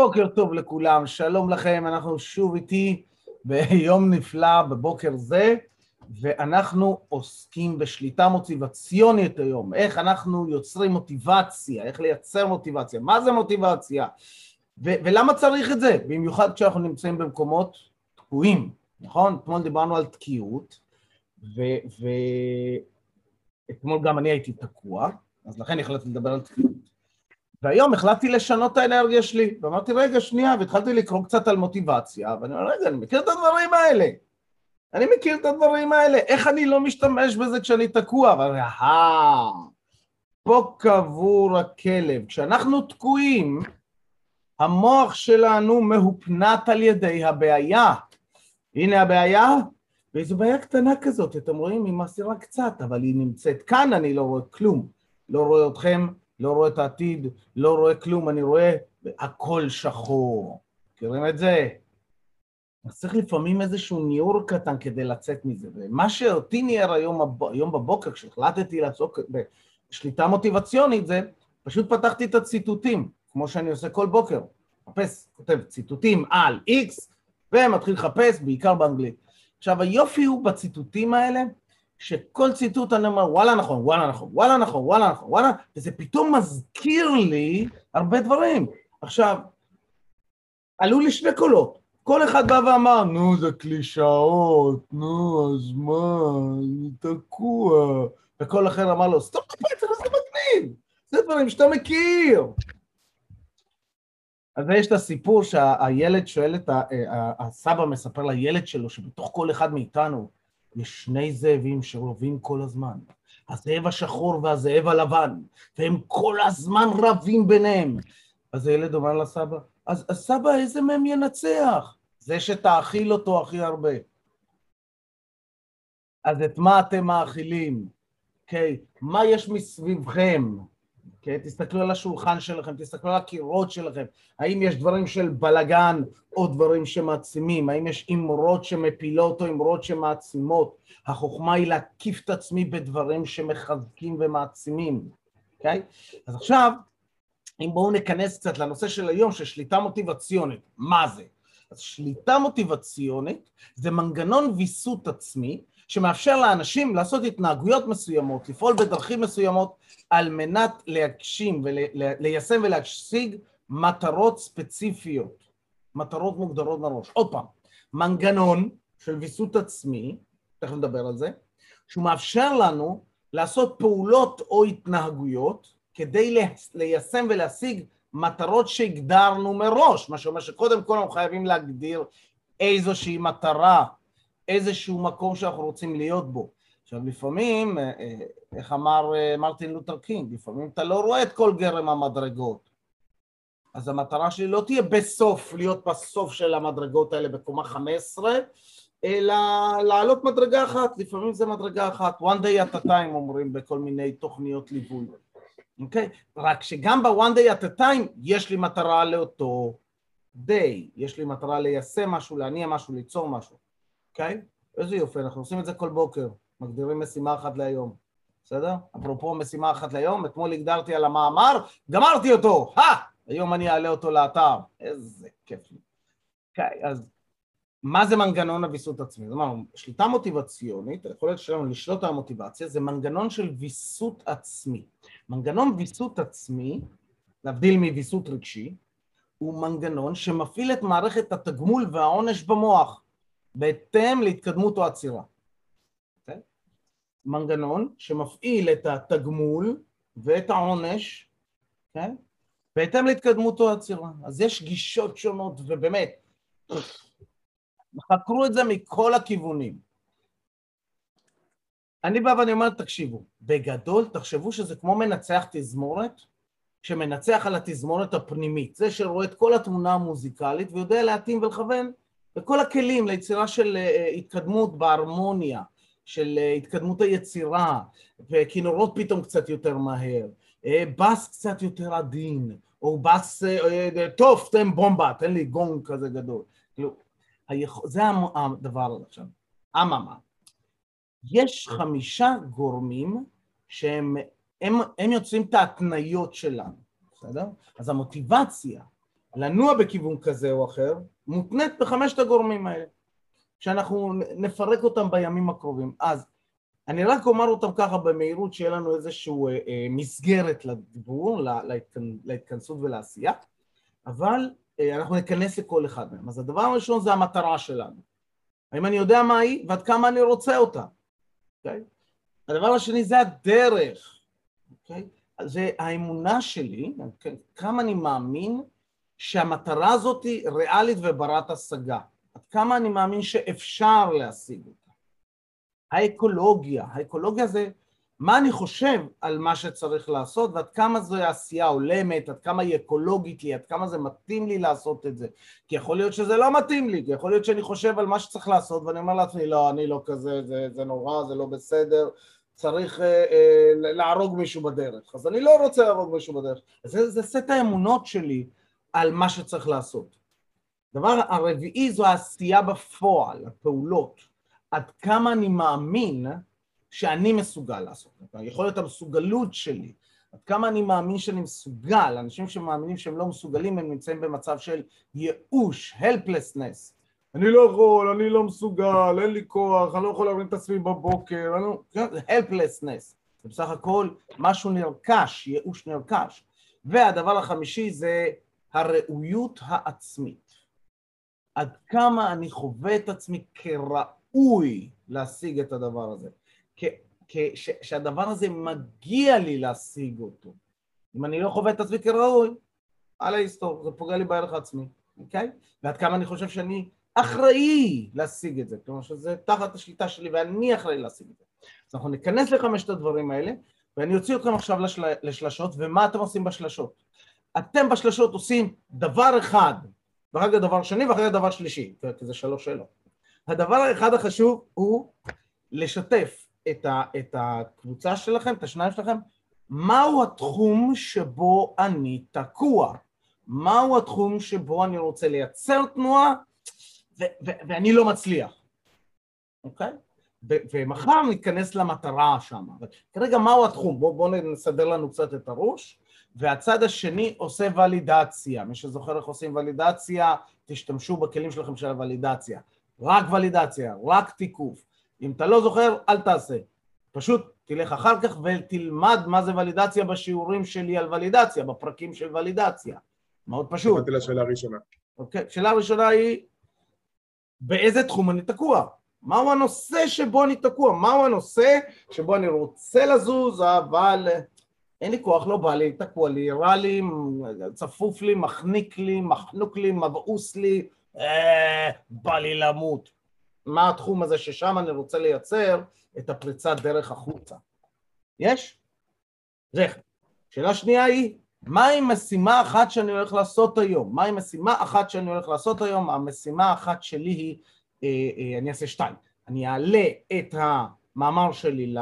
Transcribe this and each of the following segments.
בוקר טוב לכולם, שלום לכם, אנחנו שוב איתי ביום נפלא בבוקר זה, ואנחנו עוסקים בשליטה מוטיבציונית היום, איך אנחנו יוצרים מוטיבציה, איך לייצר מוטיבציה, מה זה מוטיבציה, ו- ולמה צריך את זה, במיוחד כשאנחנו נמצאים במקומות תקועים, נכון? אתמול דיברנו על תקיעות, ואתמול ו- גם אני הייתי תקוע, אז לכן החלטתי לדבר על תקיעות. והיום החלטתי לשנות את האנרגיה שלי, ואמרתי, רגע, שנייה, והתחלתי לקרוא קצת על מוטיבציה, ואני אומר, רגע, אני מכיר את הדברים האלה. אני מכיר את הדברים האלה, איך אני לא משתמש בזה כשאני תקוע? ואני, אהה, פה קבור הכלב. כשאנחנו תקועים, המוח שלנו מהופנט על ידי הבעיה. הנה הבעיה, ואיזו בעיה קטנה כזאת, אתם רואים? היא מסירה קצת, אבל היא נמצאת כאן, אני לא רואה כלום. לא רואה אתכם, לא רואה את העתיד, לא רואה כלום, אני רואה הכל שחור. מכירים את זה? אז צריך לפעמים איזשהו ניעור קטן כדי לצאת מזה. ומה שאותי ניער היום, היום בבוקר, כשהחלטתי לעסוק בשליטה מוטיבציונית, זה פשוט פתחתי את הציטוטים, כמו שאני עושה כל בוקר. מחפש, כותב ציטוטים על X, ומתחיל לחפש, בעיקר באנגלית. עכשיו, היופי הוא בציטוטים האלה, שכל ציטוט אני אומר, וואלה נכון, וואלה נכון, וואלה נכון, וואלה נכון, וואלה, וזה פתאום מזכיר לי הרבה דברים. עכשיו, עלו לי שני קולות. כל אחד בא ואמר, נו, זה קלישאות, נו, אז מה, אני תקוע. וכל אחר אמר לו, סתום את הפצע, זה מגניב, זה דברים שאתה מכיר. אז יש את הסיפור שהילד שואל את ה... הסבא מספר לילד שלו שבתוך כל אחד מאיתנו יש שני זאבים שרבים כל הזמן, הזאב השחור והזאב הלבן, והם כל הזמן רבים ביניהם. אז הילד אומר לסבא, אז, אז סבא, איזה מהם ינצח? זה שתאכיל אותו הכי הרבה. אז את מה אתם מאכילים? אוקיי? Okay. מה יש מסביבכם? Okay? תסתכלו על השולחן שלכם, תסתכלו על הקירות שלכם. האם יש דברים של בלגן או דברים שמעצימים? האם יש אמרות שמפילות או אמרות שמעצימות? החוכמה היא להקיף את עצמי בדברים שמחזקים ומעצימים. אוקיי? אז עכשיו, אם בואו ניכנס קצת לנושא של היום, של שליטה מוטיבציונית. מה זה? אז שליטה מוטיבציונית זה מנגנון ויסות עצמי שמאפשר לאנשים לעשות התנהגויות מסוימות, לפעול בדרכים מסוימות על מנת להגשים וליישם ולהשיג מטרות ספציפיות, מטרות מוגדרות מראש. עוד פעם, מנגנון של ויסות עצמי, תכף נדבר על זה, שהוא מאפשר לנו לעשות פעולות או התנהגויות כדי ליישם ולהשיג מטרות שהגדרנו מראש, מה שאומר שקודם כל אנחנו חייבים להגדיר איזושהי מטרה, איזשהו מקום שאנחנו רוצים להיות בו. עכשיו לפעמים, איך אמר מרטין לותר קינג, לפעמים אתה לא רואה את כל גרם המדרגות. אז המטרה שלי לא תהיה בסוף, להיות בסוף של המדרגות האלה בקומה 15, אלא לעלות מדרגה אחת, לפעמים זה מדרגה אחת, one day at a time אומרים בכל מיני תוכניות ליווי. אוקיי? Okay? רק שגם ב-one day at a time יש לי מטרה לאותו day, יש לי מטרה ליישם משהו, להניע משהו, ליצור משהו, אוקיי? איזה יופי, אנחנו עושים את זה כל בוקר, מגדירים משימה אחת להיום, בסדר? אפרופו משימה אחת להיום, אתמול הגדרתי על המאמר, גמרתי אותו, הא! היום אני אעלה אותו לאתר, איזה כיף לי. אוקיי, אז מה זה מנגנון הוויסות עצמי? זאת אומרת, שליטה מוטיבציונית, היכולת שלנו לשלוט על המוטיבציה, זה מנגנון של ויסות עצמי. מנגנון ויסות עצמי, להבדיל מוויסות רגשי, הוא מנגנון שמפעיל את מערכת התגמול והעונש במוח, בהתאם להתקדמות או עצירה. Okay? אוקיי? מנגנון שמפעיל את התגמול ואת העונש, okay? כן? בהתאם להתקדמות או עצירה. אז יש גישות שונות, ובאמת, חקרו את זה מכל הכיוונים. אני בא ואני אומר, תקשיבו, בגדול תחשבו שזה כמו מנצח תזמורת, שמנצח על התזמורת הפנימית, זה שרואה את כל התמונה המוזיקלית ויודע להתאים ולכוון וכל הכלים ליצירה של אה, התקדמות בהרמוניה, של אה, התקדמות היצירה, וכינורות פתאום קצת יותר מהר, אה, בס קצת יותר עדין, או בס, טוב, תן בומבה, תן לי גונג כזה גדול. כאילו, זה הדבר עכשיו. אממה, יש חמישה גורמים שהם הם, הם יוצרים את ההתניות שלנו, בסדר? אז המוטיבציה לנוע בכיוון כזה או אחר, מותנית בחמשת הגורמים האלה, שאנחנו נפרק אותם בימים הקרובים. אז אני רק אומר אותם ככה במהירות, שיהיה לנו איזושהי אה, אה, מסגרת לדיבור, להתכנסות ולעשייה, אבל אה, אנחנו ניכנס לכל אחד מהם. אז הדבר הראשון זה המטרה שלנו. האם אני יודע מה היא ועד כמה אני רוצה אותה, אוקיי? Okay? הדבר השני זה הדרך, אוקיי? Okay? זה האמונה שלי, okay? כמה אני מאמין שהמטרה הזאת היא ריאלית וברת השגה. עד כמה אני מאמין שאפשר להשיג אותה. האקולוגיה, האקולוגיה זה מה אני חושב על מה שצריך לעשות ועד כמה זו עשייה הולמת, עד כמה היא אקולוגית לי, עד כמה זה מתאים לי לעשות את זה. כי יכול להיות שזה לא מתאים לי, כי יכול להיות שאני חושב על מה שצריך לעשות ואני אומר לעצמי, לא, אני לא כזה, זה, זה נורא, זה לא בסדר, צריך אה, אה, להרוג מישהו בדרך. אז אני לא רוצה להרוג מישהו בדרך. זה, זה סט האמונות שלי על מה שצריך לעשות. דבר הרביעי זו העשייה בפועל, הפעולות. עד כמה אני מאמין שאני מסוגל לעשות אותה, יכול להיות המסוגלות שלי, עד כמה אני מאמין שאני מסוגל, אנשים שמאמינים שהם לא מסוגלים הם נמצאים במצב של ייאוש, helplessness, אני לא יכול, אני לא מסוגל, אין לי כוח, אני לא יכול להבין את עצמי בבוקר, אני לא... helplessness, זה בסך הכל משהו נרכש, ייאוש נרכש. והדבר החמישי זה הראויות העצמית. עד כמה אני חווה את עצמי כראוי להשיג את הדבר הזה. כ- שהדבר הזה מגיע לי להשיג אותו. אם אני לא חווה את עצמי כראוי, על ההיסטור, זה פוגע לי בערך העצמי, אוקיי? ועד כמה אני חושב שאני אחראי להשיג את זה, כלומר שזה תחת השליטה שלי ואני אחראי להשיג את זה. אז אנחנו ניכנס לחמשת הדברים האלה, ואני אוציא אתכם עכשיו לשל... לשלשות, ומה אתם עושים בשלשות? אתם בשלשות עושים דבר אחד, ואחר כך דבר שני ואחר כך דבר שלישי, כי זה שלוש שאלות. הדבר האחד החשוב הוא לשתף את, ה, את הקבוצה שלכם, את השניים שלכם, מהו התחום שבו אני תקוע? מהו התחום שבו אני רוצה לייצר תנועה ו- ו- ואני לא מצליח, אוקיי? ו- ומחר ניכנס למטרה שם. כרגע מהו התחום? בואו בוא נסדר לנו קצת את הראש. והצד השני עושה ולידציה. מי שזוכר איך עושים ולידציה, תשתמשו בכלים שלכם של הוולידציה. רק ולידציה, רק תיקוף. אם אתה לא זוכר, אל תעשה. פשוט תלך אחר כך ותלמד מה זה ולידציה בשיעורים שלי על ולידציה, בפרקים של ולידציה. מאוד פשוט. באתי לשאלה הראשונה. אוקיי, השאלה הראשונה היא, באיזה תחום אני תקוע? מהו הנושא שבו אני תקוע? מהו הנושא שבו אני רוצה לזוז, אבל אין לי כוח, לא בא לי, תקוע לי, רע לי, צפוף לי, מחניק לי, מחנוק לי, מבעוס לי, אה, בא לי למות. מה התחום הזה ששם אני רוצה לייצר את הפריצת דרך החוצה. יש? זה אחד. שאלה שנייה היא, מהי משימה אחת שאני הולך לעשות היום? מהי משימה אחת שאני הולך לעשות היום? המשימה האחת שלי היא, אה, אה, אני אעשה שתיים. אני אעלה את המאמר שלי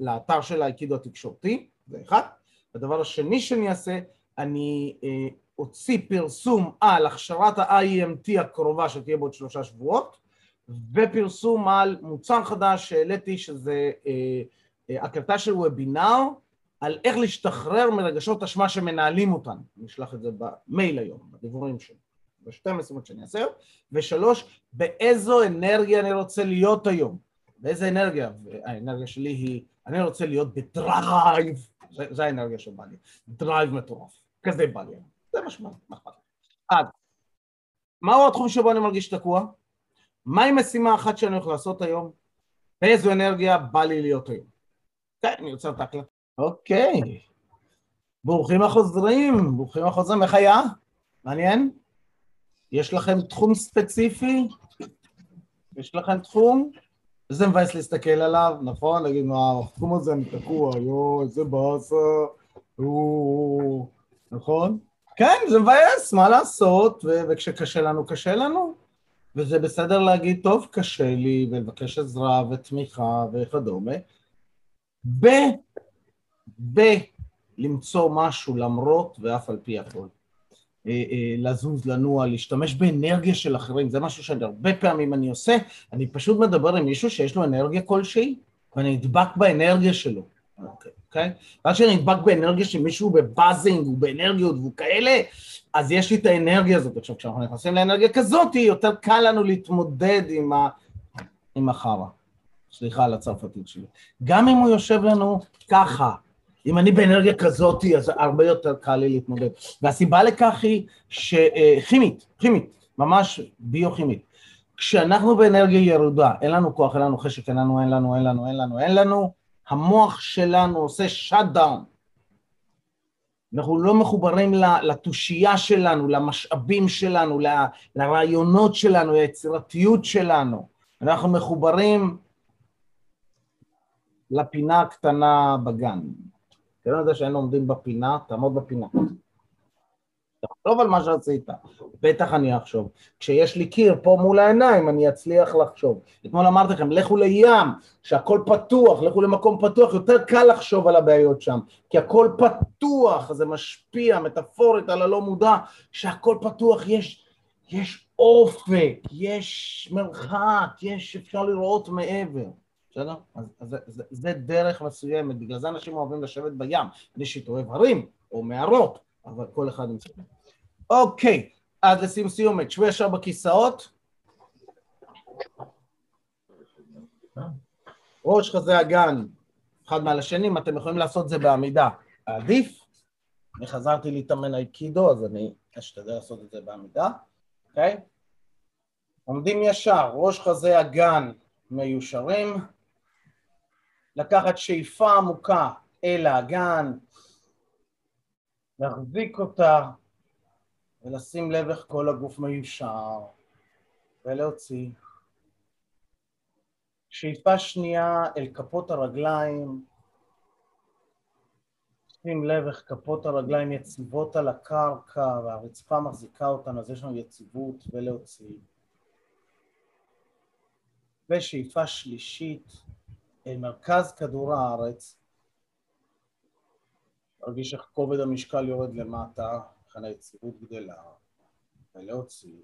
לאתר של האיקידו התקשורתי, זה אחד. הדבר השני שאני אעשה, אני אה, אוציא פרסום על הכשרת ה-IEMT הקרובה שתהיה בעוד שלושה שבועות, ופרסום על מוצר חדש שהעליתי שזה אה, אה, הקלטה של וובינר על איך להשתחרר מרגשות אשמה שמנהלים אותנו, אני אשלח את זה במייל היום, בדיבורים שלי, בשתי המשימות שאני אעשה, ושלוש, באיזו אנרגיה אני רוצה להיות היום, באיזה אנרגיה, האנרגיה שלי היא, אני רוצה להיות בדרייב, זה, האנרגיה שבא לי, דרייב מטורף, כזה בא לי, זה משמעות, נכון. עד, מהו התחום שבו אני מרגיש תקוע? מהי משימה אחת שאני הולך לעשות היום? באיזו אנרגיה בא לי להיות היום? כן, אני רוצה את ההקלטה. אוקיי. ברוכים החוזרים, ברוכים החוזרים, איך היה? מעניין? יש לכם תחום ספציפי? יש לכם תחום? זה מבאס להסתכל עליו, נכון? להגיד, מה, התחום הזה אני תקוע, יואו, איזה באסה, נכון? כן, זה מבאס, מה לעשות, וכשקשה לנו, קשה לנו. וזה בסדר להגיד, טוב, קשה לי, ולבקש עזרה ותמיכה וכדומה, ב... ב... למצוא משהו למרות ואף על פי הכל. אה, אה, לזוז, לנוע, להשתמש באנרגיה של אחרים, זה משהו שאני הרבה פעמים אני עושה, אני פשוט מדבר עם מישהו שיש לו אנרגיה כלשהי, ואני נדבק באנרגיה שלו. אוקיי. אוקיי? ואז כשאני נדבק באנרגיה שמישהו בבאזינג, הוא באנרגיות והוא כאלה, אז יש לי את האנרגיה הזאת. עכשיו, כשאנחנו נכנסים לאנרגיה כזאת, יותר קל לנו להתמודד עם, ה... עם החרא. סליחה על הצרפתית שלי. גם אם הוא יושב לנו ככה, אם אני באנרגיה כזאת, אז הרבה יותר קל לי להתמודד. והסיבה לכך היא שכימית, כימית, ממש ביוכימית. כשאנחנו באנרגיה ירודה, אין לנו כוח, אין לנו חשק, אין לנו, אין לנו, אין לנו, אין לנו, אין לנו, המוח שלנו עושה שאט דאון. אנחנו לא מחוברים לתושייה שלנו, למשאבים שלנו, לרעיונות שלנו, ליצירתיות שלנו. אנחנו מחוברים לפינה הקטנה בגן. אתה לא יודע שהיינו עומדים בפינה, תעמוד בפינה. תחשוב על מה שעשית, בטח אני אחשוב. כשיש לי קיר פה מול העיניים, אני אצליח לחשוב. אתמול אמרתי לכם, לכו לים, שהכל פתוח, לכו למקום פתוח, יותר קל לחשוב על הבעיות שם, כי הכל פתוח, זה משפיע מטאפורית על הלא מודע, שהכל פתוח, יש, יש אופק, יש מרחק, יש, אפשר לראות מעבר. בסדר? אז, אז זה, זה, דרך מסוימת, בגלל זה אנשים אוהבים לשבת בים. אני אישית אוהב הרים או מערות, אבל כל אחד זה. אוקיי, אז לשים סיומת, שבו ישר בכיסאות. ראש חזה אגן, אחד מעל השני, אם אתם יכולים לעשות זה בעמידה, עדיף. אני חזרתי להתאמן אייקידו, אז אני אשתדל לעשות את זה בעמידה, אוקיי? עומדים ישר, ראש חזה אגן מיושרים. לקחת שאיפה עמוקה אל האגן, להחזיק אותה ולשים לב איך כל הגוף מיושר ולהוציא. שאיפה שנייה אל כפות הרגליים, שים לב איך כפות הרגליים יציבות על הקרקע והרצפה מחזיקה אותן, אז יש לנו יציבות ולהוציא. ושאיפה שלישית מרכז כדור הארץ, להרגיש איך כובד המשקל יורד למטה, לכן היציבות גדלה, ולהוציא.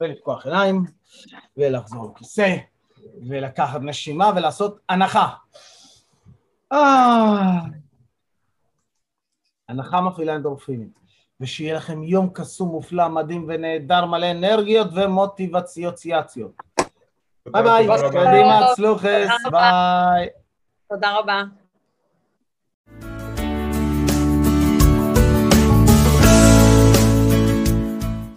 ולפקוח עיניים, ולחזור לכיסא, ולקחת נשימה ולעשות הנחה. אה... הנחה מפעילה אנדורפינים. ושיהיה לכם יום קסום, מופלא, מדהים ונהדר, מלא אנרגיות ומוטיבציוציות. ביי ביי, קדימה, צלוחס, ביי. תודה רבה.